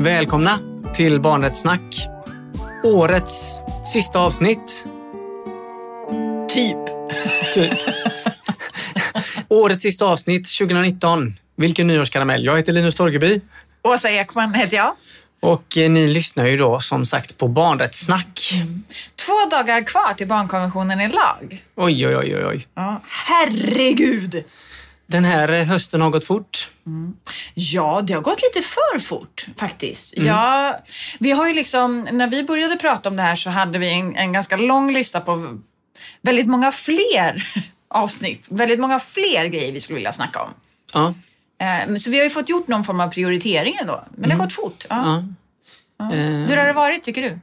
Välkomna till Barnrättssnack. Årets sista avsnitt. Typ. Typ. Årets sista avsnitt 2019. Vilken nyårskaramell. Jag heter Linus Torgeby. Åsa Ekman heter jag. Och eh, ni lyssnar ju då som sagt på Barnrättssnack. Två dagar kvar till barnkonventionen i lag. Oj, oj, oj, oj, oj. Ja, herregud! Den här eh, hösten har gått fort. Ja, det har gått lite för fort faktiskt. Ja, vi har ju liksom, när vi började prata om det här så hade vi en, en ganska lång lista på väldigt många fler avsnitt. Väldigt många fler grejer vi skulle vilja snacka om. Ja. Eh, så vi har ju fått gjort någon form av prioritering ändå. Men det har gått fort. Ja. ja. Eh, Hur har det varit tycker du?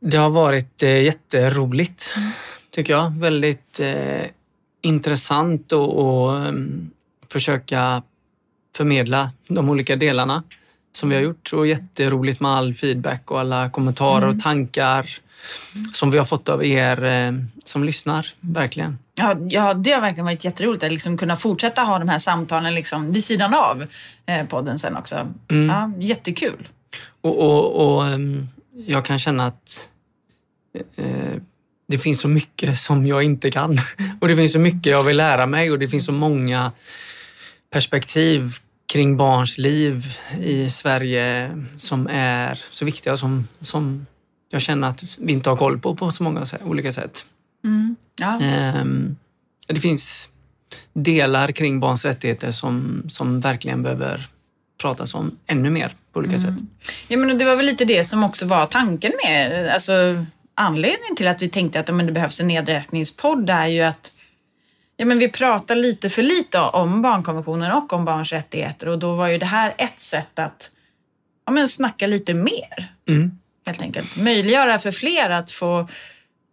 Det har varit jätteroligt, tycker jag. Väldigt intressant att um, försöka förmedla de olika delarna som vi har gjort. Och jätteroligt med all feedback och alla kommentarer och tankar som vi har fått av er eh, som lyssnar. Verkligen. Ja, ja, det har verkligen varit jätteroligt att liksom kunna fortsätta ha de här samtalen liksom vid sidan av eh, podden sen också. Ja, jättekul. Och, och, och ehm, jag kan känna att eh, det finns så mycket som jag inte kan. Och det finns så mycket jag vill lära mig och det finns så många perspektiv kring barns liv i Sverige som är så viktiga som, som jag känner att vi inte har koll på på så många olika sätt. Ja. Ehm, det finns delar kring barns rättigheter som, som verkligen behöver pratas om ännu mer på olika sätt. Ja, men det var väl lite det som också var tanken med, alltså anledningen till att vi tänkte att men det behövs en nedräkningspodd är ju att ja, men vi pratar lite för lite om barnkonventionen och om barns rättigheter och då var ju det här ett sätt att ja, men snacka lite mer. Mm. Helt enkelt. Möjliggöra för fler att få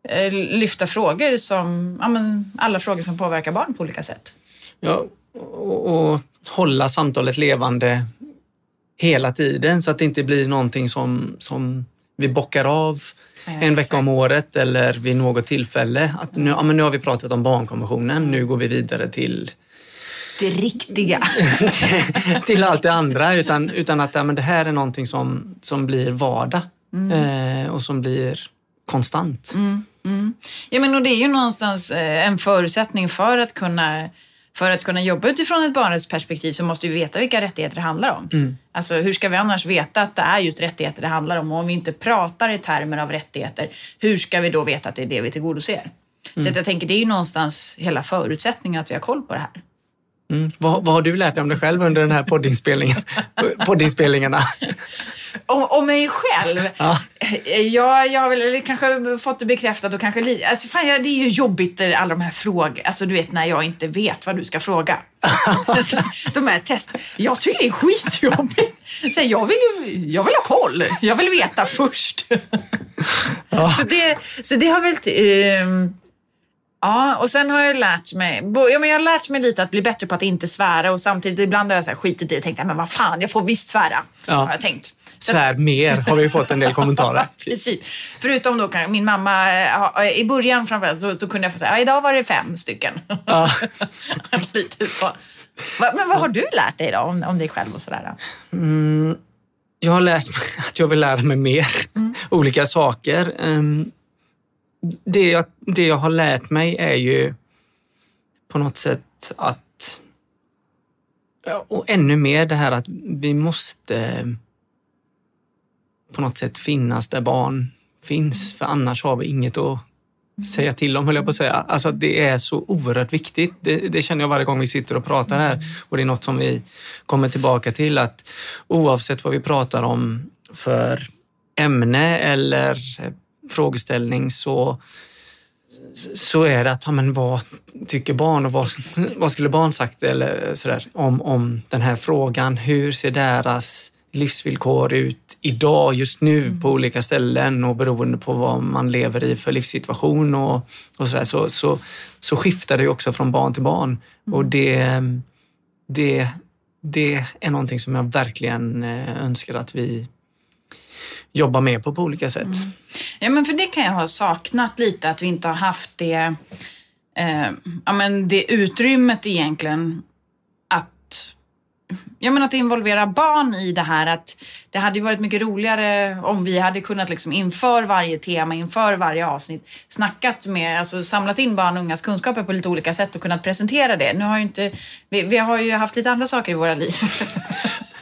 eh, lyfta frågor som, ja, men alla frågor som påverkar barn på olika sätt. Ja, och, och hålla samtalet levande hela tiden så att det inte blir någonting som, som vi bockar av en vecka om året eller vid något tillfälle. Att nu, ja, men nu har vi pratat om barnkonventionen, nu går vi vidare till, Det riktiga. till allt det andra. Utan, utan att ja, men det här är någonting som, som blir vardag eh, och som blir konstant. Ja, men och det är ju någonstans eh, en förutsättning för att kunna för att kunna jobba utifrån ett barnrättsperspektiv så måste vi veta vilka rättigheter det handlar om. Alltså hur ska vi annars veta att det är just rättigheter det handlar om? Och om vi inte pratar i termer av rättigheter, hur ska vi då veta att det är det vi tillgodoser? Så att jag tänker det är ju någonstans hela förutsättningen att vi har koll på det här. Mm. Vad, vad har du lärt dig om dig själv under den här poddinspelningen? poddinspelningarna? Om, om mig själv? Ja. Ja, jag har väl kanske fått det bekräftat och kanske lite... Alltså fan, ja, det är ju jobbigt eh, alla de här frågorna. Alltså du vet när jag inte vet vad du ska fråga. de här testen. Jag tycker det är skitjobbigt. Så jag, vill ju, jag vill ha koll. Jag vill veta först. så, det, så det har väl... ehm, Ja, och sen har jag lärt mig, ja, men jag har lärt mig lite att bli bättre på att inte svära och samtidigt ibland har jag så här skitit i det och tänkt, "Ja, men vad fan, jag får visst svära. Ja. Har jag tänkt. Svär mer har vi fått en del kommentarer. Precis. Förutom då min mamma, eh, ha- i början framförallt så, så kunde jag få säga, ja, idag var det fem stycken. Ja. Lite så. Men vad har du lärt dig då om, om dig själv och sådär? Då? Jag har lärt mig att jag vill lära mig mer. Olika saker. Ehm, det jag, det jag har lärt mig är ju på något sätt att... Och ännu mer det här att vi måste på något sätt finnas där barn finns. För annars har vi inget att säga till om, höll jag på att säga. Alltså att det är så oerhört viktigt. Det, det känner jag varje gång vi sitter och pratar här. Och det är något som vi kommer tillbaka till att oavsett vad vi pratar om för ämne eller frågeställning så, så är det att, ja, men vad tycker barn och vad, vad skulle barn sagt eller sådär, om, om den här frågan? Hur ser deras livsvillkor ut idag, just nu på olika ställen och beroende på vad man lever i för livssituation och, och sådär, så, så, så skiftar det ju också från barn till barn. Och det, det, det är någonting som jag verkligen eh, önskar att vi jobba med på på olika sätt. Mm. Ja, men för det kan jag ha saknat lite, att vi inte har haft det, eh, ja, men det utrymmet egentligen att jag att involvera barn i det här. Att det hade ju varit mycket roligare om vi hade kunnat liksom inför varje tema, inför varje avsnitt snackat med, alltså samlat in barn och ungas kunskaper på lite olika sätt och kunnat presentera det. Nu har ju inte, vi, vi har ju haft lite andra saker i våra liv.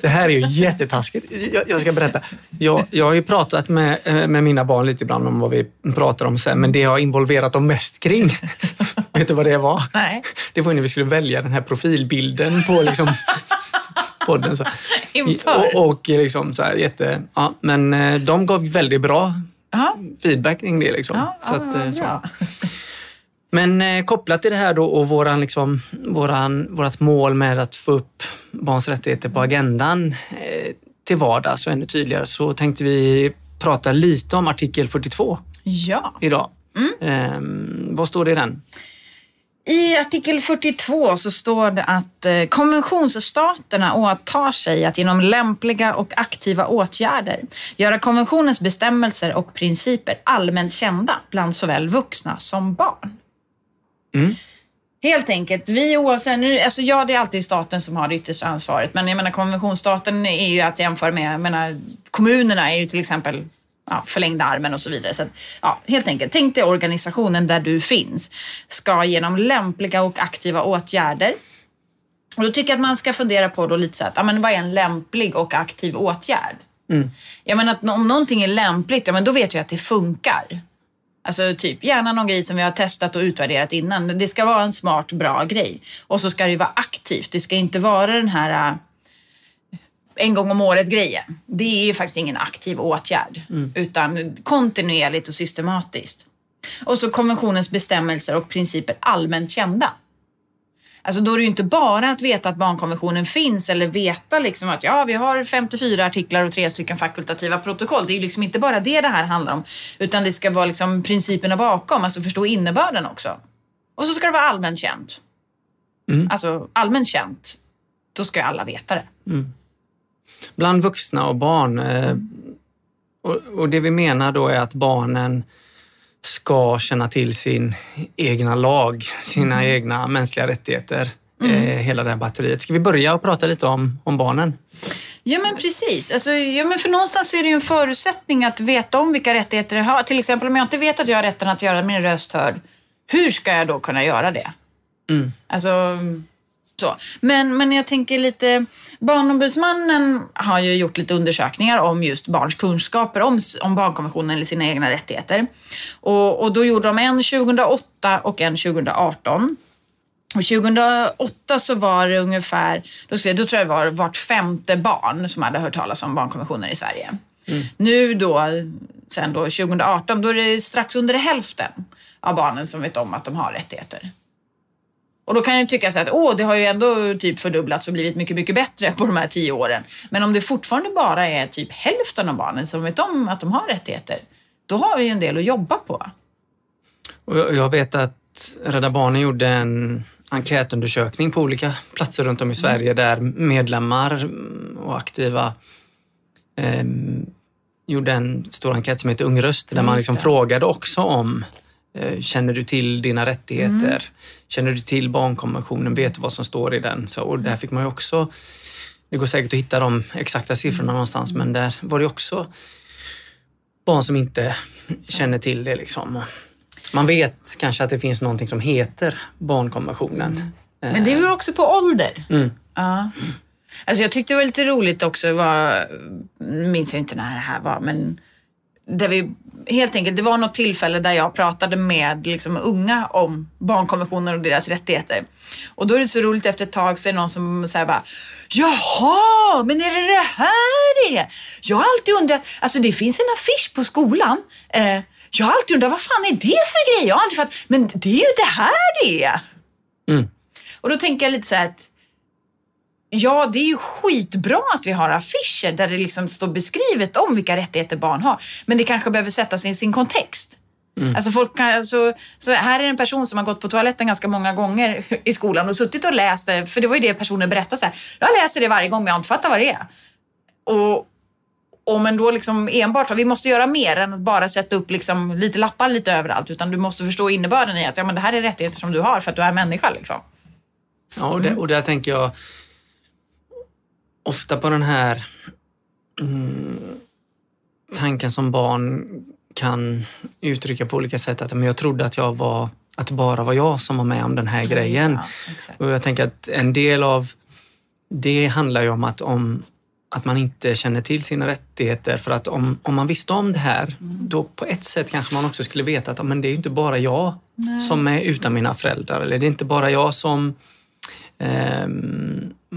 Det här är ju jättetaskigt. Jag, jag ska berätta. Jag, jag har ju pratat med, eh, med mina barn lite ibland om vad vi pratar om sen, men det jag har involverat dem mest kring, vet du vad det var? Nej. Det var när vi skulle välja den här profilbilden på liksom podden. Så. Inför. Och, och liksom så här, jätte... Ja, men eh, de gav väldigt bra Ja, feedback kring det. Liksom. ja, så att, eh, ja, så. Men eh, kopplat till det här då och våran, liksom, våran, vårat mål med att få upp barns rättigheter på agendan eh, till vardags och ännu tydligare så tänkte vi prata lite om artikel 42 Ja. idag. Mm. Eh, vad står det i den? I artikel 42 så står det att eh, konventionsstaterna åtar sig att genom lämpliga och aktiva åtgärder göra konventionens bestämmelser och principer allmänt kända bland såväl vuxna som barn. Mm. Helt enkelt, vi oavsett, nu, alltså ja det är alltid staten som har det yttersta ansvaret men jag menar konventionsstaten är ju att jämföra med, jag menar kommunerna är ju till exempel ja, förlängda armen och så vidare. Så att, ja, helt enkelt, tänk dig organisationen där du finns ska genom lämpliga och aktiva åtgärder och då tycker jag att man ska fundera på då lite så att, ja, men vad är en lämplig och aktiv åtgärd? Jag menar att om någonting är lämpligt, ja men då vet jag att det funkar. Alltså typ gärna någon grej som vi har testat och utvärderat innan. Det ska vara en smart, bra grej. Och så ska det ju vara aktivt. Det ska inte vara den här äh, en gång om året grejen. Det är ju faktiskt ingen aktiv åtgärd. Utan kontinuerligt och systematiskt. Och så konventionens bestämmelser och principer allmänt kända. Alltså då är det ju inte bara att veta att barnkonventionen finns eller veta liksom att ja, vi har 54 artiklar och tre stycken fakultativa protokoll. Det är ju liksom inte bara det det här handlar om. Utan det ska vara liksom principerna bakom, alltså förstå innebörden också. Och så ska det vara allmänt känt. Alltså allmänt känt, då ska ju alla veta det. Bland vuxna och barn. Eh, Mm. och, och det vi menar då är att barnen ska känna till sin egna lag, sina Mm. egna mänskliga rättigheter. Eh, hela det här batteriet. Ska vi börja och prata lite om, om barnen? Ja men precis. Alltså, ja, men för någonstans är det ju en förutsättning att veta om vilka rättigheter jag har. Till exempel om jag inte vet att jag har rätten att göra min röst hörd, hur ska jag då kunna göra det? Mm. Alltså, så. Men, men jag tänker lite, Barnombudsmannen har ju gjort lite undersökningar om just barns kunskaper om, om barnkonventionen eller sina egna rättigheter. Och, och då gjorde de en 2008 och en 2018. Och 2008 så var det ungefär, då, ska jag, då tror jag det var vart femte barn som hade hört talas om barnkonventionen i Sverige. Nu då, sen då 2018, då är det strax under hälften av barnen som vet om att de har rättigheter. Och då kan jag tycka så att åh, det har ju ändå typ fördubblats och blivit mycket, mycket bättre på de här tio åren. Men om det fortfarande bara är typ hälften av barnen som vet om att de har rättigheter, då har vi ju en del att jobba på. Och jag vet att Rädda Barnen gjorde en enkätundersökning på olika platser runt om i Sverige där medlemmar och aktiva eh, gjorde en stor enkät som heter Ung röst där man liksom frågade också om Känner du till dina rättigheter? Känner du till barnkonventionen? Vet du vad som står i den? Så, och där fick man ju också, det går säkert att hitta de exakta siffrorna någonstans, men där var det också barn som inte känner till det. Liksom. Man vet kanske att det finns någonting som heter barnkonventionen. Men det beror också på ålder. Mm. Ja. Alltså jag tyckte det var lite roligt också, var, minns jag inte när det här var, men där vi, helt enkelt, det var något tillfälle där jag pratade med liksom, unga om barnkonventionen och deras rättigheter. Och då är det så roligt efter ett tag så är det någon som säger bara Jaha, men är det det här det är? Jag har alltid undrat, alltså det finns en affisch på skolan. Eh, jag har alltid undrat, vad fan är det för grej? Jag har aldrig fattat, men det är ju det här det är. Mm. Och då tänker jag lite så här att Ja, det är ju skitbra att vi har affischer där det liksom står beskrivet om vilka rättigheter barn har. Men det kanske behöver sättas i sin kontext. Alltså folk kan, alltså, så här är en person som har gått på toaletten ganska många gånger i skolan och suttit och läst det, för det var ju det personen berättade så här. Jag läser det varje gång men jag inte fattat vad det är. Och om man då liksom enbart, vi måste göra mer än att bara sätta upp liksom lite lappar lite överallt utan du måste förstå innebörden i att ja, men det här är rättigheter som du har för att du är människa. Liksom. Ja, och, det, och där tänker jag ofta på den här mm, tanken som barn kan uttrycka på olika sätt. Att men jag trodde att jag var att det bara var jag som var med om den här grejen. Ja, och jag tänker att en del av det handlar ju om att, om att man inte känner till sina rättigheter. För att om, om man visste om det här, mm. då på ett sätt kanske man också skulle veta att men det är inte bara jag Nej. som är utan mina föräldrar. Eller det är inte bara jag som eh,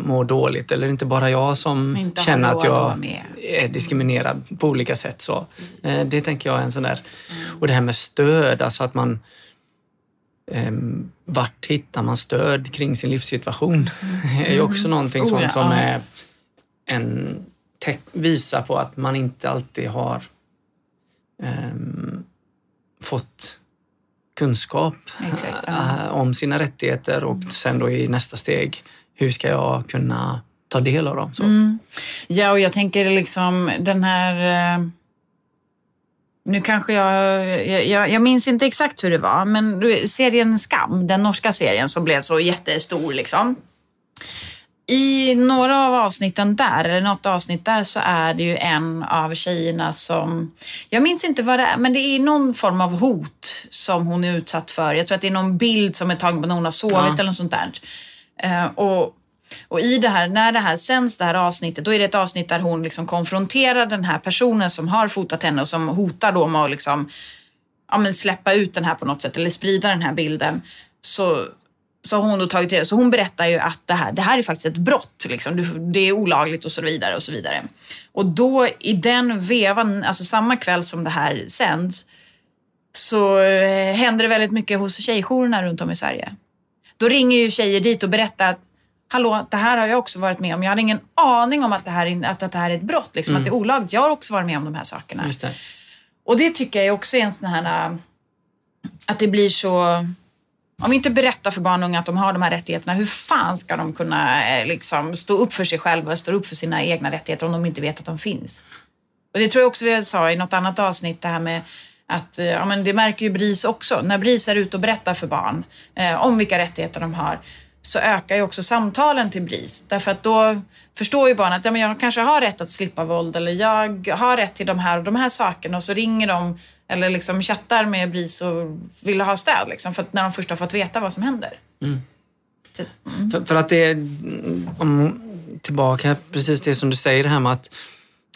mår dåligt. Eller det inte bara jag som känner att jag är diskriminerad på olika sätt. Så, eh, det tänker jag är en sån där... Mm. Och det här med stöd, alltså att man Um, vart hittar man stöd kring sin livssituation? Mm. är ju också någonting oh, sånt ja. som är en visar på att man inte alltid har um, fått kunskap Exakt, ja. uh, om sina rättigheter och sen då i nästa steg, hur ska jag kunna ta del av dem? Mm. Ja, och jag tänker liksom den här uh nu kanske jag, jag, jag, minns inte exakt hur det var, men serien Skam, den norska serien som blev så jättestor liksom. I några av avsnitten där, eller något avsnitt där, så är det ju en av tjejerna som... Jag minns inte vad det är, men det är någon form av hot som hon är utsatt för. Jag tror att det är någon bild som är tagen när hon har sovit ja. eller något sånt där. Eh, och och i det här, när det här sänds, det här avsnittet, då är det ett avsnitt där hon liksom konfronterar den här personen som har fotat henne och som hotar då med att liksom, ja, men släppa ut den här på något sätt eller sprida den här bilden. Så, så har hon då tagit det. Så hon berättar ju att det här, det här är faktiskt ett brott. Liksom. Det är olagligt och så vidare. Och så vidare. Och då i den vevan, alltså samma kväll som det här sänds, så eh, händer det väldigt mycket hos tjejjourerna runt om i Sverige. Då ringer ju tjejer dit och berättar att hallå, det här har jag också varit med om. Jag hade ingen aning om att det här, att, att det här är ett brott, liksom, mm. att det är olagligt. Jag har också varit med om de här sakerna. Det. Och det tycker jag också är en sån här, att det blir så... Om vi inte berättar för barn och unga att de har de här rättigheterna, hur fan ska de kunna eh, liksom, stå upp för sig själva, stå upp för sina egna rättigheter om de inte vet att de finns? Och det tror jag också vi sa i något annat avsnitt, det här med att eh, ja, men det märker ju BRIS också. När BRIS är ute och berättar för barn eh, om vilka rättigheter de har så ökar ju också samtalen till BRIS. Därför att då förstår ju barnet att ja, men jag kanske har rätt att slippa våld eller jag har rätt till de här och de här sakerna och så ringer de eller liksom chattar med BRIS och vill ha stöd. Liksom, för att när de först har fått veta vad som händer. Mm. Så, mm. För, för, att det är, om, tillbaka precis det som du säger det här med att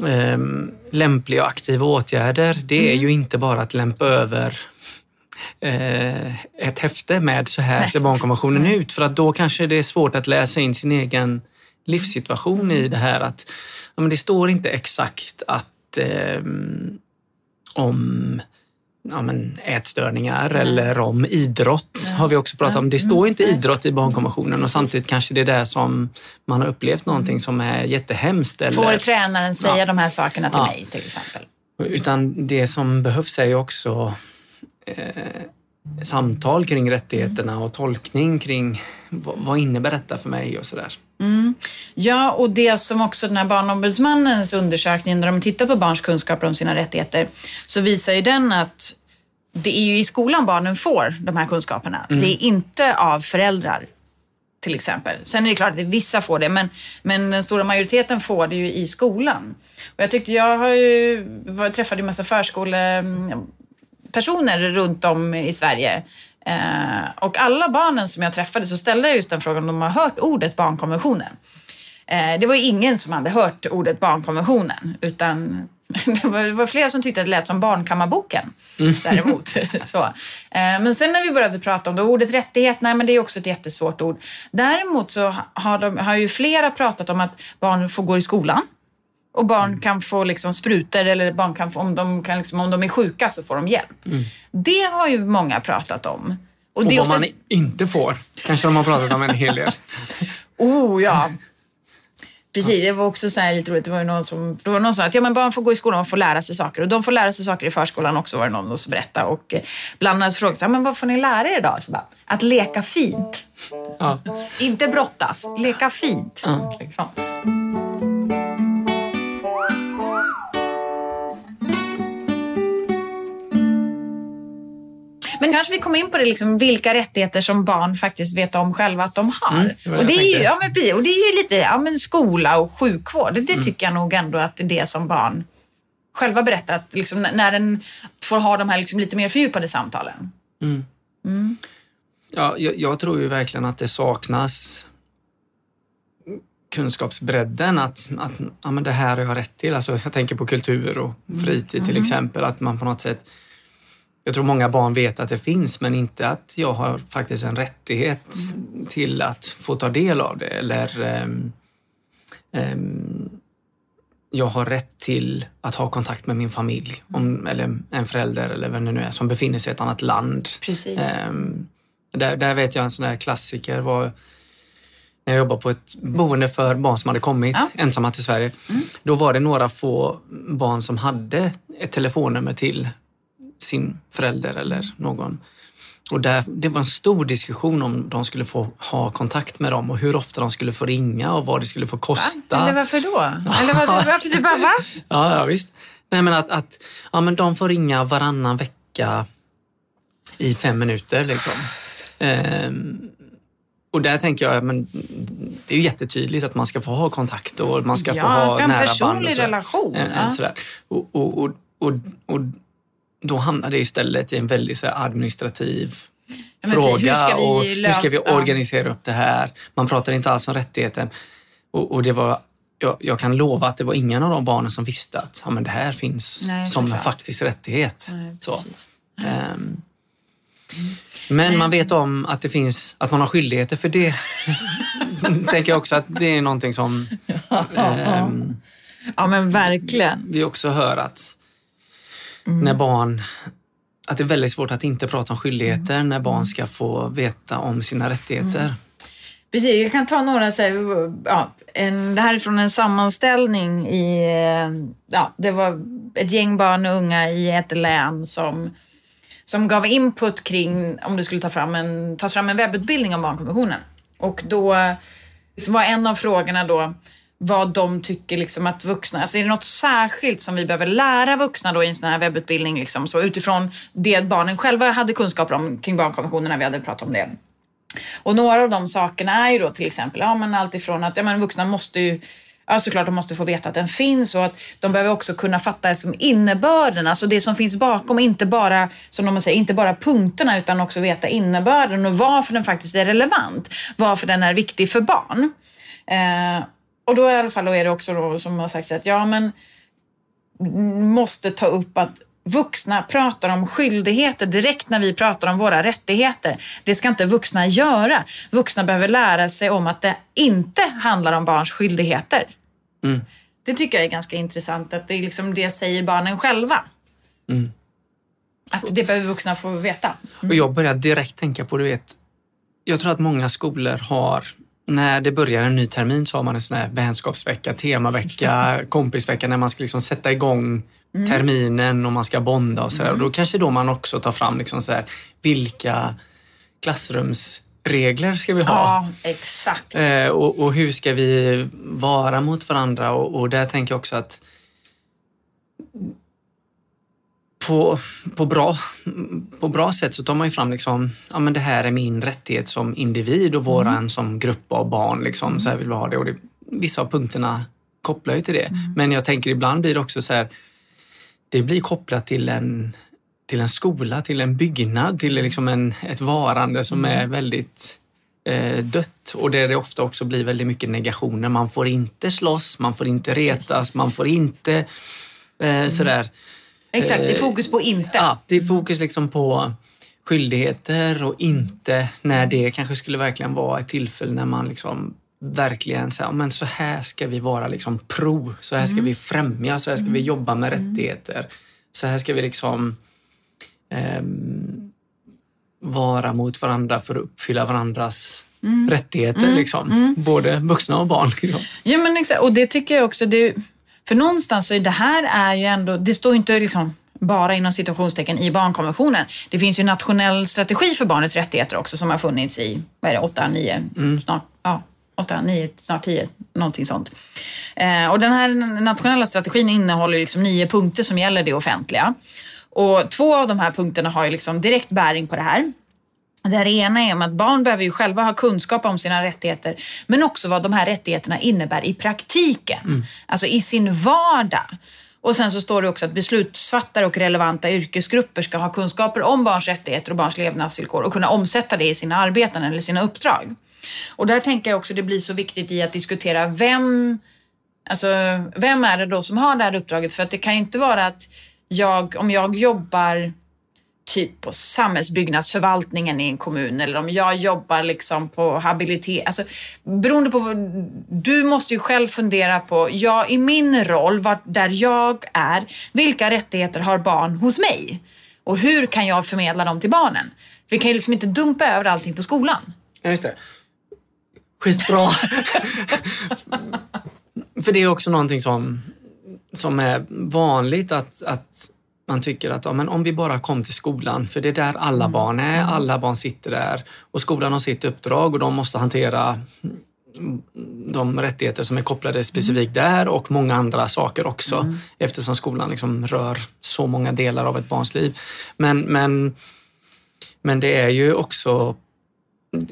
eh, lämpliga och aktiva åtgärder, det är mm. ju inte bara att lämpa över eh, ett häfte med så här ser barnkonventionen ut. För att då kanske det är svårt att läsa in sin egen livssituation i det här. att ja, men Det står inte exakt att eh, om ja, men ätstörningar mm. eller om idrott mm. har vi också pratat om. Det står inte idrott i barnkonventionen och samtidigt kanske det är där som man har upplevt någonting som är jättehemskt. Eller, Får tränaren säga ja. de här sakerna till ja. mig till exempel? Utan det som behövs är ju också eh, samtal kring rättigheterna och tolkning kring vad, vad innebär detta för mig och sådär. Mm. Ja, och det som också den här Barnombudsmannens undersökning, där de tittar på barns kunskaper om sina rättigheter, så visar ju den att det är ju i skolan barnen får de här kunskaperna. Mm. Det är inte av föräldrar till exempel. Sen är det klart att vissa får det, men, men den stora majoriteten får det ju i skolan. Och jag tyckte, jag har ju, jag träffade ju massa förskole personer runt om i Sverige. Eh, och alla barnen som jag träffade så ställde jag just den frågan om de har hört ordet barnkonventionen. Eh, det var ingen som hade hört ordet barnkonventionen utan det var, det var, flera som tyckte att det lät som Barnkammarboken mm. däremot. så. Eh, men sen när vi började prata om det, ordet rättighet, nej men det är också ett jättesvårt ord. Däremot så har, de, har ju flera pratat om att barn får gå i skolan. Och barn mm. kan få liksom sprutor eller barn kan få, om, de kan liksom, om de är sjuka så får de hjälp. Mm. Det har ju många pratat om. Och, och vad oftast... man inte får kanske de har pratat om en hel del. oh ja. Precis, det var också så lite roligt. Det var ju någon som, det var någon som sa att ja, men barn får gå i skolan och får lära sig saker. Och de får lära sig saker i förskolan också var det någon som berättade. Och eh, bland annat frågade men vad får ni lära er idag? Så bara, att leka fint. Ja. Inte brottas, leka fint. Ja. Liksom. Men kanske vi kommer in på det, liksom, vilka rättigheter som barn faktiskt vet om själva att de har. Mm, det var det och, det är ju, ja, men, och det är ju lite ja, men skola och sjukvård. Det Mm. tycker jag nog ändå att det är det som barn själva berättar. Att, liksom, när den får ha de här liksom, lite mer fördjupade samtalen. Ja, jag, jag tror ju verkligen att det saknas kunskapsbredden att, att ja, men det här har jag rätt till. Alltså, jag tänker på kultur och fritid till exempel. Att man på något sätt jag tror många barn vet att det finns men inte att jag har faktiskt en rättighet till att få ta del av det eller ehm, ehm, jag har rätt till att ha kontakt med min familj om, eller en förälder eller vem det nu är som befinner sig i ett annat land. Precis. Ehm, där, där vet jag en sån här klassiker var när jag jobbade på ett boende för barn som hade kommit Ja. ensamma till Sverige. Då var det några få barn som hade ett telefonnummer till sin förälder eller någon. Och där, det var en stor diskussion om de skulle få ha kontakt med dem och hur ofta de skulle få ringa och vad det skulle få kosta. Eller varför då? Eller var, varför typ bara, va? Ja, ja visst. Nej, men att, att ja, men de får ringa varannan vecka i fem minuter. Liksom. Ehm, och där tänker jag, men det är ju jättetydligt att man ska få ha kontakt och man ska Ja, få ha en nära band. personlig och sådär. relation, Eh, ja. och, och, och, och då hamnar det istället i en väldigt så administrativ hur fråga. ska vi och hur ska vi ja. organisera upp det här? Man pratar inte alls om rättigheten. Och, och det var, jag, jag kan lova att det var ingen av de barnen som visste att ja, men det här finns Nej, som en faktisk rättighet. Nej, så. Ehm, men man vet om att det finns, att man har skyldigheter för det. tänker jag också att det är någonting som ehm, Ja, men verkligen. vi också hör att Mm. när barn att det är väldigt svårt att inte prata om skyldigheter Mm. när barn ska få veta om sina rättigheter. Precis, jag kan ta några, så här, ja, en, det här är från en sammanställning i, eh, ja, det var ett gäng barn och unga i ett län som, som gav input kring om det skulle ta fram en, tas fram en webbutbildning om barnkonventionen. Och då var en av frågorna då vad de tycker liksom att vuxna, alltså är det något särskilt som vi behöver lära vuxna då i en sån här webbutbildning liksom, så utifrån det barnen själva hade kunskaper om kring barnkonventionen när vi hade pratat om det. Och några av de sakerna är ju då till exempel, ja men allt ifrån att ja, men vuxna måste ju Ja, såklart de måste få veta att den finns och att de behöver också kunna fatta som innebörden, alltså det som finns bakom, inte bara, som de säger, inte bara punkterna utan också veta innebörden och varför den faktiskt är relevant, varför den är viktig för barn. Eh, och då i alla fall är det också då som har sagt att ja men måste ta upp att vuxna pratar om skyldigheter direkt när vi pratar om våra rättigheter. Det ska inte vuxna göra. Vuxna behöver lära sig om att det inte handlar om barns skyldigheter. Mm. Det tycker jag är ganska intressant att det är liksom det säger barnen själva. Mm. Att det behöver vuxna få veta. Och jag börjar direkt tänka på, du vet, jag tror att många skolor har när det börjar en ny termin så har man en sån här vänskapsvecka, temavecka, kompisvecka när man ska liksom sätta igång terminen och man ska bonda och sådär. Och Då kanske då man också tar fram liksom så här, vilka klassrumsregler ska vi ha? Ja, exakt. Eh, och, och hur ska vi vara mot varandra? Och, och där tänker jag också att på, på, bra, på bra sätt så tar man ju fram liksom, ja men det här är min rättighet som individ och våran som grupp av barn. Liksom, så här vill vi ha det. Och det, vissa av punkterna kopplar ju till det. Men jag tänker ibland blir det också så här, det blir kopplat till en, till en skola, till en byggnad, till liksom en, ett varande som är väldigt eh, dött och där det ofta också blir väldigt mycket negationer. Man får inte slåss, man får inte retas, man får inte eh, sådär. Exakt, det är eh, fokus på inte. Ja, det är fokus liksom på skyldigheter och inte när det kanske skulle verkligen vara ett tillfälle när man liksom verkligen säger, men så här ska vi vara liksom pro, så här ska vi främja, så här ska vi jobba med rättigheter. Så här ska vi liksom ehm, vara mot varandra för att uppfylla varandras rättigheter. Liksom. Både vuxna och barn. Liksom. Ja, men exakt. Och det tycker jag också. Det, för någonstans så är det här är ju ändå, det står ju inte liksom bara inom situationstecken i barnkonventionen. Det finns ju en nationell strategi för barnets rättigheter också som har funnits i, vad är det, 8, 9, snart, ja, 8, 9, snart 10, någonting sånt. Eh, och den här nationella strategin innehåller liksom nio punkter som gäller det offentliga. Och två av de här punkterna har ju liksom direkt bäring på det här. Det ena är att barn behöver ju själva ha kunskap om sina rättigheter, men också vad de här rättigheterna innebär i praktiken. Mm. Alltså i sin vardag. Och sen så står det också att beslutsfattare och relevanta yrkesgrupper ska ha kunskaper om barns rättigheter och barns levnadsvillkor och kunna omsätta det i sina arbeten eller sina uppdrag. Och där tänker jag också att det blir så viktigt i att diskutera vem, alltså, vem är det då som har det här uppdraget? För att det kan ju inte vara att jag, om jag jobbar typ på samhällsbyggnadsförvaltningen i en kommun eller om jag jobbar liksom på habilitet. Alltså, beroende på, vad... du måste ju själv fundera på, ja, i min roll, var, där jag är, vilka rättigheter har barn hos mig? Och hur kan jag förmedla dem till barnen? Vi kan ju liksom inte dumpa över allting på skolan. Ja, just det. Skitbra! För det är också någonting som, som är vanligt att, att man tycker att ja, men om vi bara kom till skolan, för det är där alla mm. barn är. Mm. Alla barn sitter där och skolan har sitt uppdrag och de måste hantera de rättigheter som är kopplade specifikt mm. där och många andra saker också mm. eftersom skolan liksom rör så många delar av ett barns liv. Men, men, men det är ju också,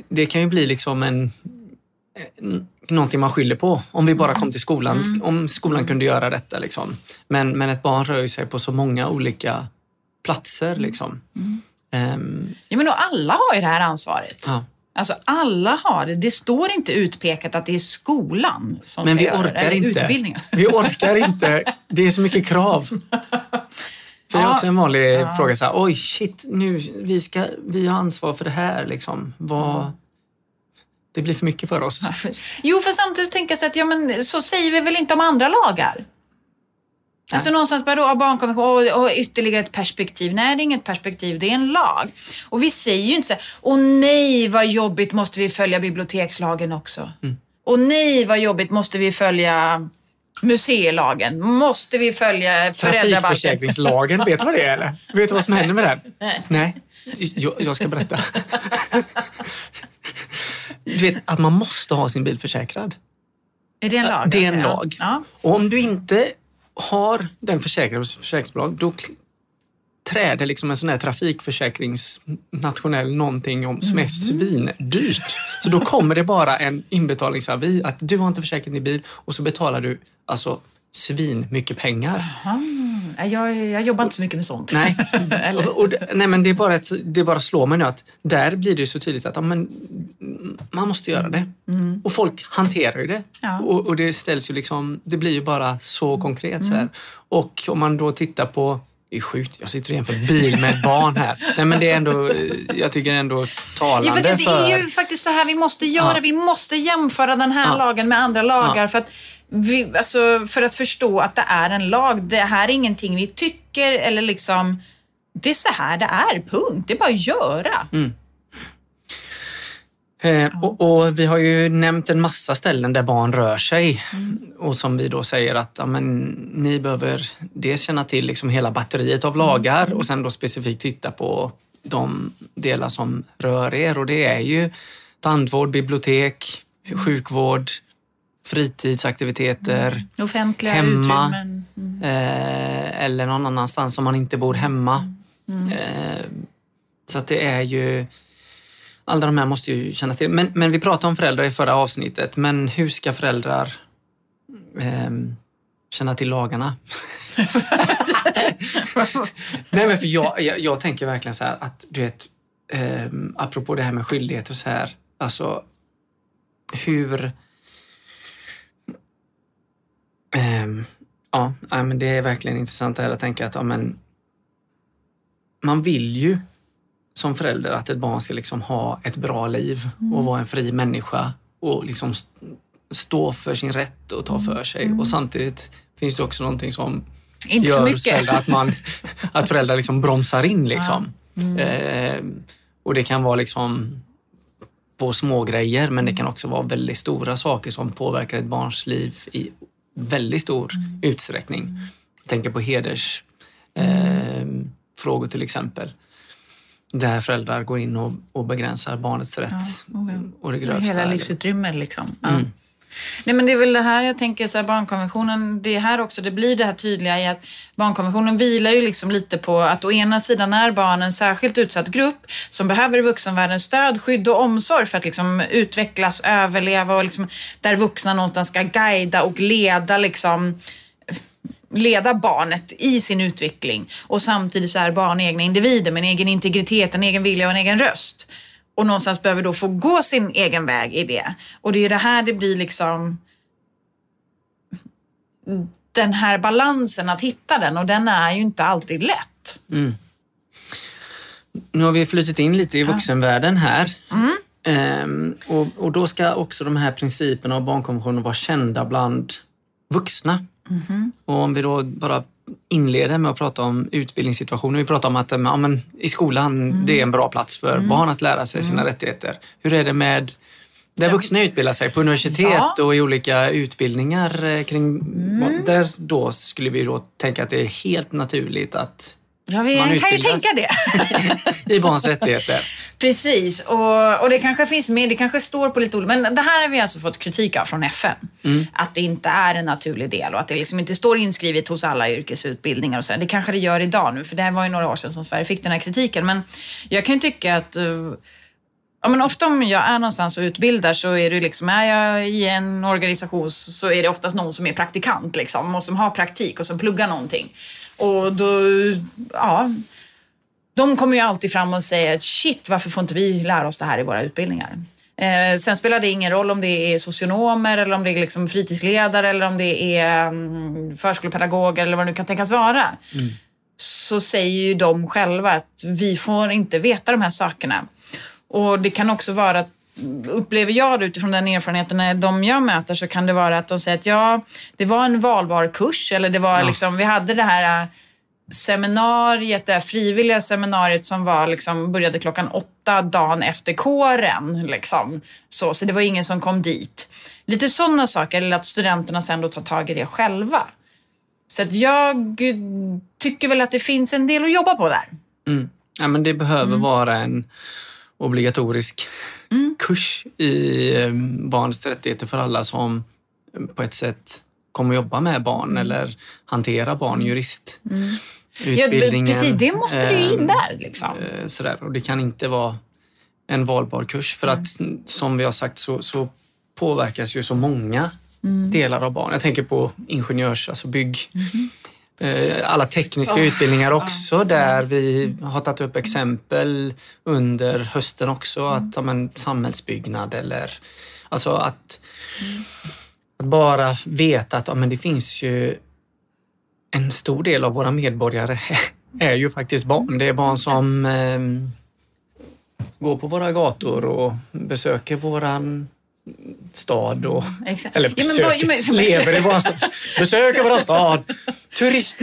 det kan ju bli liksom en någonting man skyller på. Om vi bara kom till skolan, mm. om skolan kunde göra detta. Liksom. Men, men ett barn rör sig på så många olika platser. Liksom. Mm. Um, ja, men och alla har ju det här ansvaret. Ja. Alltså alla har det. Det står inte utpekat att det är skolan som Men ska vi göra orkar det. inte. Vi orkar inte. Det är så mycket krav. För det är också en vanlig ja. fråga. Så här, Oj, shit, nu, vi, ska, vi har ansvar för det här. Liksom. Vad, det blir för mycket för oss. Jo, för samtidigt tänker jag så att ja, men, så säger vi väl inte om andra lagar? Nej. Alltså någonstans bara då, barnkonvention och, och ytterligare ett perspektiv. Nej, det är inget perspektiv, det är en lag. Och vi säger ju inte så här, åh nej vad jobbigt, måste vi följa bibliotekslagen också? Mm. Och nej vad jobbigt, måste vi följa museilagen? Måste vi följa föräldrabalken? Trafikförsäkringslagen, vet du vad det är eller? Vet du vad som händer med den? Nej. nej. Jag, jag ska berätta. Du vet att man måste ha sin bil försäkrad. Är det en lag? Det är en lag. Ja. Och om du inte har den försäkrad hos försäkringsbolag, då träder liksom en sån här trafikförsäkringsnationell någonting om som är mm. svindyrt. Så då kommer det bara en inbetalningsavi att du har inte försäkrat din bil och så betalar du alltså svin mycket pengar. Aha. Jag, jag jobbar inte så mycket med sånt. Nej, och, och, nej men det, är bara ett, det bara slår mig nu att där blir det så tydligt att ja, men, man måste göra det. Mm. Och folk hanterar ju det. Ja. Och, och, det ställs ju liksom, det blir ju bara så konkret. Så här. Mm. Och om man då tittar på det är sjukt, jag sitter jämför bil med barn här. Nej, men det är ändå, jag tycker ändå talande ja, för det, det är ju faktiskt så här vi måste göra. Ja. Vi måste jämföra den här ja. lagen med andra lagar. För att vi, alltså, för att förstå att det är en lag. Det här är ingenting vi tycker eller liksom... Det är så här det är, punkt. Det är bara att göra. Mm. Eh, och, och, vi har ju nämnt en massa ställen där barn rör sig mm. och som vi då säger att ja, men, ni behöver dels känna till liksom hela batteriet av lagar mm. och sen då specifikt titta på de delar som rör er och det är ju tandvård, bibliotek, sjukvård, fritidsaktiviteter, mm. Offentliga hemma. Mm. Eh, eller någon annanstans om man inte bor hemma. Mm. mm. Eh, så att det är ju alla de här måste ju kännas till. Men, men vi pratade om föräldrar i förra avsnittet, men hur ska föräldrar eh, känna till lagarna? Nej, men för jag, jag, jag, tänker verkligen så här att du vet, eh, apropå det här med skyldigheter så här, alltså hur Um, ja, men det är verkligen intressant här att tänka att ja, men, man vill ju som förälder att ett barn ska liksom ha ett bra liv och mm. vara en fri människa och liksom stå för sin rätt och ta för sig. Mm. Och samtidigt finns det också någonting som Inte gör föräldrar att, man, att föräldrar liksom bromsar in. Liksom. Mm. Eh, och det kan vara liksom på små grejer men det kan också vara väldigt stora saker som påverkar ett barns liv i väldigt stor mm. utsträckning. Jag tänker på hedersfrågor eh, till exempel. Där föräldrar går in och, och begränsar barnets rätt. Ja, okay. och det grövsta. Hela livsutrymmet liksom. Ja. Mm. Nej men det är väl det här jag tänker, så här, barnkonventionen, det är här också, det blir det här tydliga i att barnkonventionen vilar ju liksom lite på att å ena sidan är barn en särskilt utsatt grupp som behöver vuxenvärldens stöd, skydd och omsorg för att liksom utvecklas, överleva och liksom, där vuxna någonstans ska guida och leda liksom leda barnet i sin utveckling. Och samtidigt så är barn egna individer med en egen integritet, en egen vilja och en egen röst och någonstans behöver då få gå sin egen väg i det. Och det är det här det blir liksom den här balansen att hitta den och den är ju inte alltid lätt. Mm. Nu har vi flutit in lite i vuxenvärlden här. Mm. Ehm, och, och då ska också de här principerna och barnkonventionen vara kända bland vuxna. Mm. Och om vi då bara inleder med att prata om utbildningssituationen. Vi pratar om att ja, men, i skolan Mm. det är en bra plats för barn att lära sig sina rättigheter. Hur är det med där vuxna utbildar sig på universitet Ja. Mm. och i olika utbildningar eh, kring... Där då skulle vi då tänka att det är helt naturligt att Ja, vi Man kan ju tänka det. i barns rättigheter. Precis, och, och det kanske finns med, det kanske står på lite olika, men det här har vi alltså fått kritik av från FN. Att det inte är en naturlig del och att det liksom inte står inskrivet hos alla yrkesutbildningar och så. Det kanske det gör idag nu, för det var ju några år sedan som Sverige fick den här kritiken. Men jag kan ju tycka att uh, Ja, men ofta om jag är någonstans och utbildar så är det liksom, är jag i en organisation så är det oftast någon som är praktikant liksom och som har praktik och som pluggar någonting. Och då, ja, de kommer ju alltid fram och säger shit, varför får inte vi lära oss det här i våra utbildningar? Eh, sen spelar det ingen roll om det är socionomer eller om det är liksom fritidsledare eller om det är mm, förskolepedagoger eller vad det nu kan tänkas vara. Så säger ju de själva att vi får inte veta de här sakerna. Och det kan också vara att upplever jag det utifrån den erfarenheten när de jag möter så kan det vara att de säger att ja, det var en valbar kurs eller det var Ja. liksom, vi hade det här äh, seminariet, det här frivilliga seminariet som var liksom, började klockan åtta dagen efter kåren. Liksom. Så, så det var ingen som kom dit. Lite sådana saker, eller att studenterna sen då tar tag i det själva. Så att jag tycker väl att det finns en del att jobba på där. Mm. Ja, men det behöver Mm. vara en obligatorisk kurs i eh, barns rättigheter för alla som eh, på ett sätt kommer jobba med barn eller hantera barn, jurist. Mm. Ja, precis, det måste du ju in eh, där. Liksom. Sådär. Och det kan inte vara en valbar kurs för Mm. att mm, som vi har sagt så, så påverkas ju så många Mm. delar av barn. Jag tänker på ingenjörs, alltså bygg. Mm-hmm. Eh, Alla tekniska Oh, utbildningar också där vi har tagit upp exempel under hösten också. Mm. Att men, samhällsbyggnad eller alltså att, Mm. att bara veta att ja, men det finns ju en stor del av våra medborgare är ju faktiskt barn. Det är barn som eh, går på våra gator och besöker våran stad och Exakt. eller Ja, men besöker, ja, men- lever i våran stad, besöker våran stad. Turist,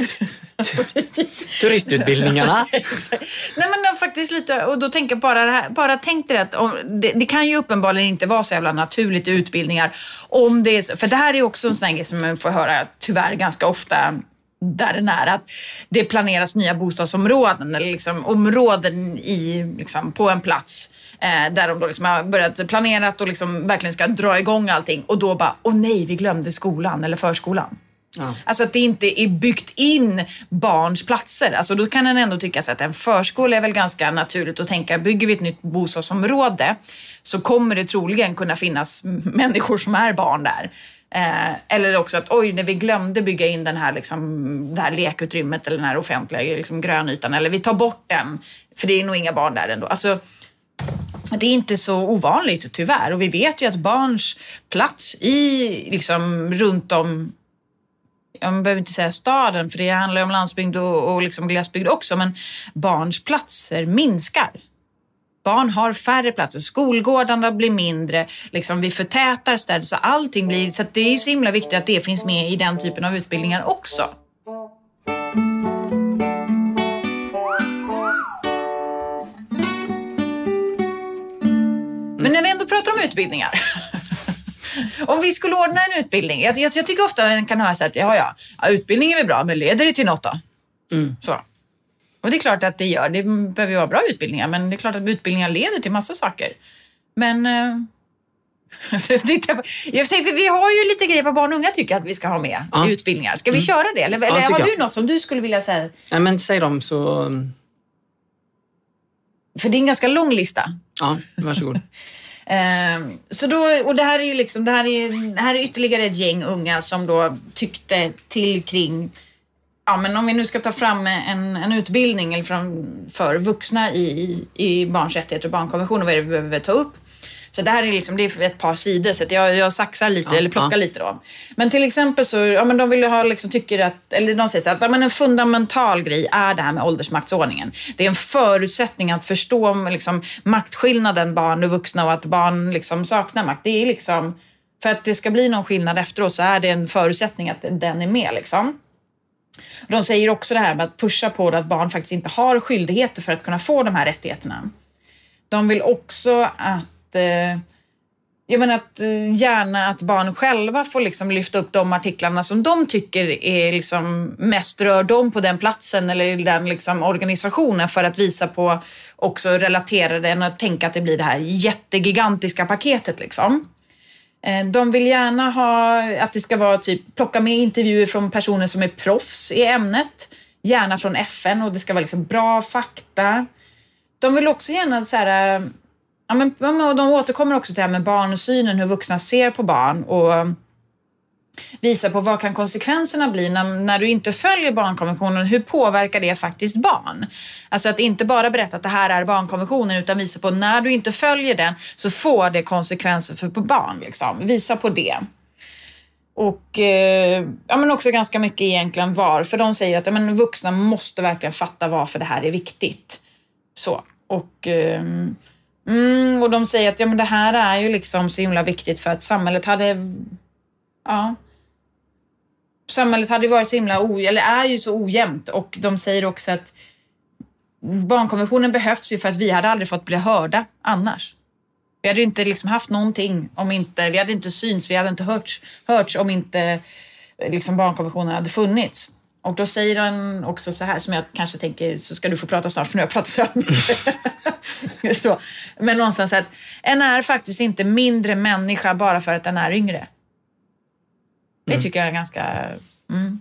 turistutbildningarna. Nej men faktiskt lite, och då tänker jag bara det här, bara tänk dig att om, det, det kan ju uppenbarligen inte vara så jävla naturligt i utbildningar. Om det är, för det här är också en sån grej som man får höra tyvärr ganska ofta där den är att det planeras nya bostadsområden eller liksom områden i, liksom, på en plats eh, där de då liksom har börjat planera och liksom verkligen ska dra igång allting och då bara, åh nej, vi glömde skolan eller förskolan. Ja. Alltså att det inte är byggt in barns platser. Alltså då kan en ändå tycka att en förskola är väl ganska naturligt att tänka, bygger vi ett nytt bostadsområde så kommer det troligen kunna finnas människor som är barn där. Eh, eller också att oj, när vi glömde bygga in den här, liksom, det här lekutrymmet eller den här offentliga liksom, grönytan, eller vi tar bort den, för det är nog inga barn där ändå. Alltså, det är inte så ovanligt tyvärr och vi vet ju att barns plats i, liksom, runt om man behöver inte säga staden, för det handlar ju om landsbygd och, och liksom glesbygd också, men barns platser minskar. Barn har färre platser, skolgårdarna blir mindre, liksom vi förtätar städer, så allting blir... Så det är ju så himla viktigt att det finns med i den typen av utbildningar också. Men när vi ändå pratar om utbildningar. Om vi skulle ordna en utbildning. Jag, jag, jag tycker ofta man kan höra så att ja, ja, ja, utbildning är bra, men leder det till något då? Mm. Så. Och det är klart att det gör. Det behöver ju vara bra utbildningar, men det är klart att utbildningar leder till massa saker. Men eh, jag vi har ju lite grejer vad barn och unga tycker att vi ska ha med Ja. i utbildningar. Ska vi köra det? Eller, eller har jag. du något som du skulle vilja säga? Nej, men säg dem så... För det är en ganska lång lista. Ja, varsågod. Ehm, så då, och det här är ju liksom, det här är, det här är ytterligare ett gäng unga som då tyckte till kring Ja, men om vi nu ska ta fram en, en utbildning eller från, för vuxna i, i, i barns rättigheter och barnkonventionen, vad är det vi behöver ta upp? Så det här är, liksom, det är ett par sidor, så att jag, jag saxar lite, Ja, eller plockar ja. lite då. Men till exempel så, ja men de vill ha, liksom, tycker att, eller de säger så att ja, men en fundamental grej är det här med åldersmaktsordningen. Det är en förutsättning att förstå liksom, maktskillnaden barn och vuxna och att barn liksom, saknar makt. Det är liksom, för att det ska bli någon skillnad efteråt så är det en förutsättning att den är med liksom. De säger också det här med att pusha på att barn faktiskt inte har skyldigheter för att kunna få de här rättigheterna. De vill också att, eh, jag menar att eh, gärna att barn själva får liksom lyfta upp de artiklarna som de tycker är liksom mest rör dem på den platsen eller i den liksom organisationen för att visa på också relatera den och tänka att det blir det här jättegigantiska paketet liksom. Eh, de vill gärna ha att det ska vara typ plocka med intervjuer från personer som är proffs i ämnet. Gärna från FN och det ska vara liksom bra fakta. De vill också gärna så här, eh, ja men de återkommer också till det här med barnsynen, hur vuxna ser på barn och um, visar på vad kan konsekvenserna bli när, när du inte följer barnkonventionen. Hur påverkar det faktiskt barn? Alltså att inte bara berätta att det här är barnkonventionen utan visa på när du inte följer den så får det konsekvenser för på barn. Liksom. Visa på det. Och eh, ja, men också ganska mycket egentligen varför. De säger att ja, men vuxna måste verkligen fatta varför det här är viktigt. Så. Och, eh, mm, och de säger att ja, men det här är ju liksom så himla viktigt för att samhället hade Ja. Samhället hade ju varit så himla ojämnt, eller är ju så ojämnt och de säger också att barnkonventionen behövs ju för att vi hade aldrig fått bli hörda annars. Vi hade ju inte liksom haft någonting om inte, vi hade inte syns, vi hade inte hörts, hörts om inte eh, liksom barnkonventionen hade funnits. Och då säger han också så här, som jag kanske tänker, så ska du få prata snart för nu har jag pratat så här mycket. så. Men någonstans att en är faktiskt inte mindre människa bara för att den är yngre. Det tycker jag är ganska... Mm.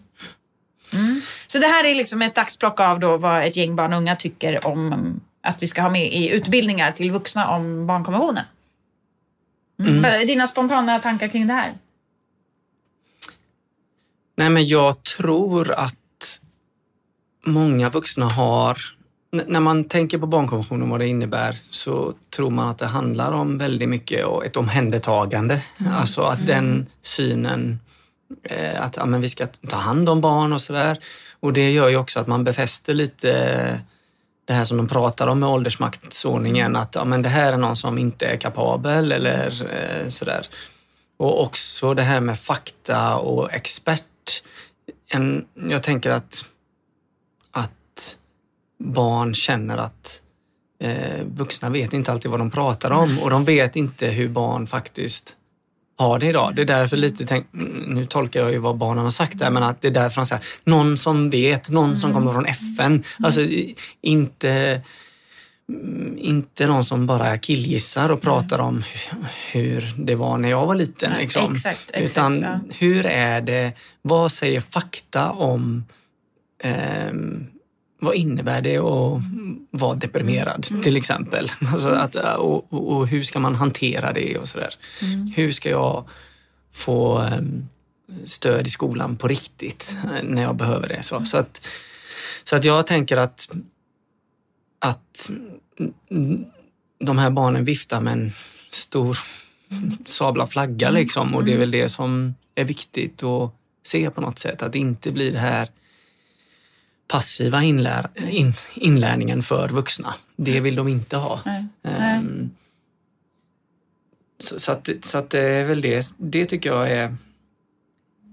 Mm. Så det här är liksom ett axplock av då vad ett gäng barn och unga tycker om att vi ska ha med i utbildningar till vuxna om barnkonventionen. Mm. Dina spontana tankar kring det här? Nej, men jag tror att många vuxna har... n- När man tänker på barnkonventionen och vad det innebär så tror man att det handlar om väldigt mycket och ett omhändertagande. Alltså att den synen, eh, att ja, men vi ska ta hand om barn och sådär. Och det gör ju också att man befäster lite det här som de pratar om med åldersmaktsordningen, att ja, men det här är någon som inte är kapabel eller eh, sådär. Och också det här med fakta och expert. En, jag tänker att, att barn känner att eh, vuxna vet inte alltid vad de pratar om och de vet inte hur barn faktiskt har det idag. Det är därför lite, tänk, nu tolkar jag ju vad barnen har sagt där, men att det är därför de säger någon som vet, någon som kommer från FN. Alltså inte mm, inte någon som bara killgissar och pratar om hur det var när jag var liten. Nej, Liksom. exakt, exakt, Utan ja. hur är det, vad säger fakta om ehm, vad innebär det att vara deprimerad Mm. till exempel? Alltså att, och, och, och hur ska man hantera det och sådär. Mm. Hur ska jag få ehm, stöd i skolan på riktigt eh, när jag behöver det? Så, så, att, så att jag tänker att, att mm, de här barnen viftar med en stor sabla flagga liksom och det är väl det som är viktigt att se på något sätt. Att det inte blir det här passiva inlär, in, inlärningen för vuxna. Det vill de inte ha. Nej. Ehm, så, så, att, så att det är väl det. Det tycker jag är,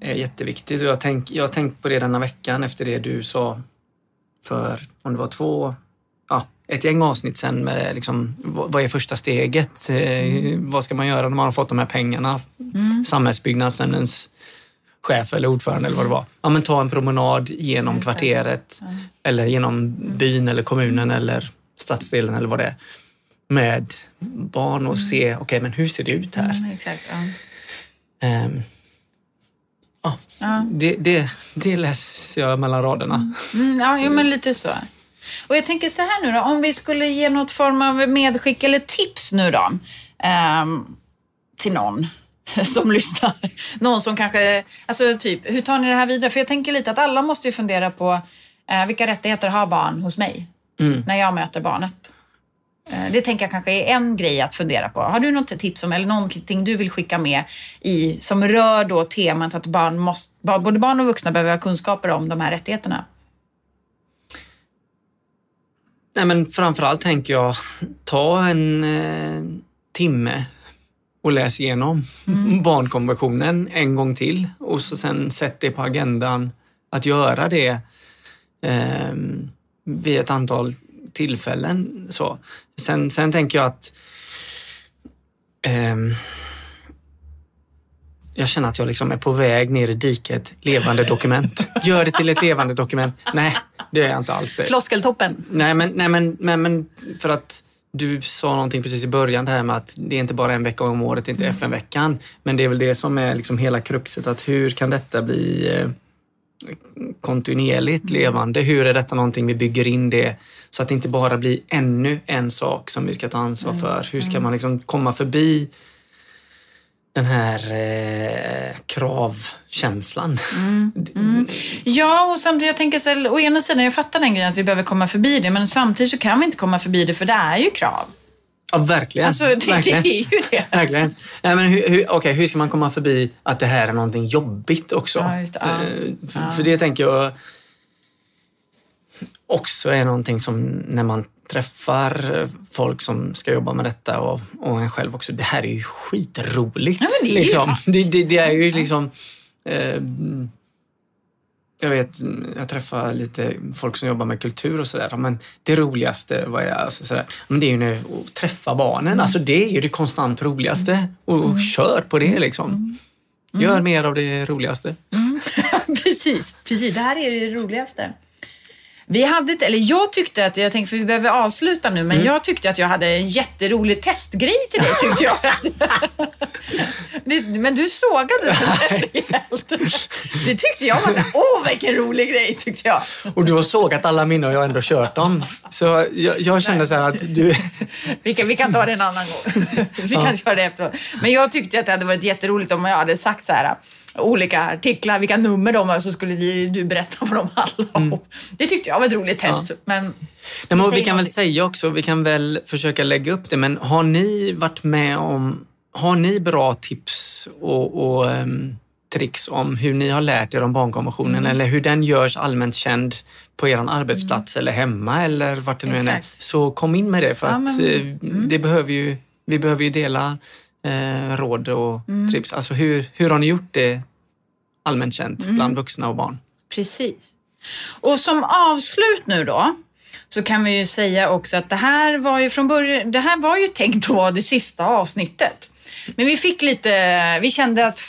är jätteviktigt. Och jag har tänk, jag har tänkt på det denna veckan efter det du sa för, om det var två, ett gäng avsnitt sen med liksom, vad, är första steget? Eh, Vad ska man göra när man har fått de här pengarna? Samhällsbyggnadsnämndens chef eller ordförande eller vad det var. Ja, men ta en promenad genom kvarteret eller genom byn eller kommunen eller stadsdelen eller vad det är. med barn och se, okej men hur ser det ut här? Mm, exakt. Ja. Ehm, ja, Ja. det, det, det läser jag mellan raderna. Mm, ja, jo, men lite så. Och jag tänker så här nu då, om vi skulle ge något form av medskick eller tips nu då ehm, till någon som lyssnar. Någon som kanske, alltså typ, hur tar ni det här vidare? För jag tänker lite att alla måste ju fundera på eh, vilka rättigheter har barn hos mig Mm. när jag möter barnet? Eh, Det tänker jag kanske är en grej att fundera på. Har du något tips om eller någonting du vill skicka med i som rör då temat att barn måste, både barn och vuxna behöver ha kunskaper om de här rättigheterna? Nej, men framförallt tänker jag, ta en eh, timme och läs igenom barnkonventionen en gång till och så sen sätt det på agendan att göra det eh, vid ett antal tillfällen. Så. Sen, sen tänker jag att ehm, jag känner att jag liksom är på väg ner i diket. Levande dokument. Gör det till ett levande dokument. Nej, det är jag inte alls. Floskeltoppen. Nej, men, nej men, men, men för att du sa någonting precis i början det här med att det är inte bara en vecka om året, inte FN-veckan. Men det är väl det som är liksom hela kruxet, att hur kan detta bli eh, kontinuerligt levande? Hur är detta någonting vi bygger in det så att det inte bara blir ännu en sak som vi ska ta ansvar för? Hur ska man liksom komma förbi den här eh, kravkänslan? Ja, och samtidigt, jag tänker så å ena sidan, jag fattar den grejen att vi behöver komma förbi det, men samtidigt så kan vi inte komma förbi det för det är ju krav. Ja, verkligen. Alltså, det, det verkligen. är ju det. Verkligen. Nej, men hur, hur, okej, hur ska man komma förbi att det här är någonting jobbigt också? Ja, det. Ja. För, för det tänker jag också är någonting som när man träffar folk som ska jobba med detta och, och en själv också. Det här är ju skitroligt. Ja, men det är ju liksom. det, det, det är ju liksom... Eh, jag vet, jag träffar lite folk som jobbar med kultur och sådär. Men det roligaste vad jag, alltså sådär, men det är ju när, att träffa barnen. Alltså det är ju det konstant roligaste. Och, kör på det liksom. Gör mer av det roligaste. precis, precis. Det här är det roligaste. Vi hade, ett- eller jag tyckte att, jag tänkte för vi behöver avsluta nu, men jag tyckte att jag hade en jätterolig testgrej till dig tyckte jag. det, men du sågade den rejält. Det tyckte jag var såhär, åh vilken rolig grej tyckte jag. Och du har sågat alla minnen och jag har ändå kört dem. Så jag, jag kände så här att du... Vi kan, vi kan ta det en annan gång. Vi kan köra det efteråt. Men jag tyckte att det hade varit jätteroligt om jag hade sagt så här olika artiklar, vilka nummer de har, så skulle vi, du berätta vad de handlar om. Det tyckte jag var ett roligt test. Men Nej, men vi kan väl någonting. säga också, vi kan väl försöka lägga upp det, men har ni varit med om, har ni bra tips och, och ehm, tricks om hur ni har lärt er om barnkonventionen Mm. eller hur den görs allmänt känd på er arbetsplats eller hemma eller vart det nu än är. Så kom in med det för Ja, att men- mm. eh, det behöver ju, vi behöver ju dela eh, råd och Mm. tips. Alltså hur, hur har ni gjort det allmänt känt Mm. bland vuxna och barn? Precis. Och som avslut nu då, så kan vi ju säga också att det här var ju från början, det här var ju tänkt att vara det sista avsnittet. Men vi fick lite, vi kände att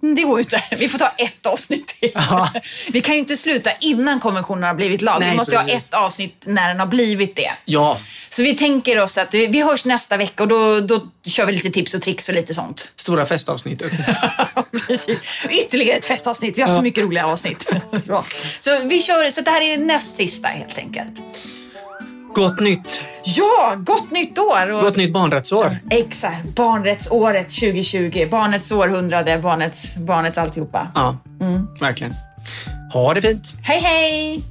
det går ju inte. Vi får ta ett avsnitt till. Ja. Vi kan ju inte sluta innan konventionen har blivit lag. Nej, vi måste ju ha precis. ett avsnitt när den har blivit det. Ja, Så vi tänker oss att vi, hörs nästa vecka och då, då kör vi lite tips och tricks och lite sånt. stora festavsnittet. Precis. Ytterligare ett festavsnitt. Vi har så mycket roliga avsnitt. Så vi kör, så det här är näst sista helt enkelt. Gott nytt! Ja, gott nytt år! Och Gott nytt barnrättsår! Exakt, barnrättsåret 2020. Barnets århundrade, barnets, barnets alltihopa. Ja, verkligen. Ha det fint! Hej hej!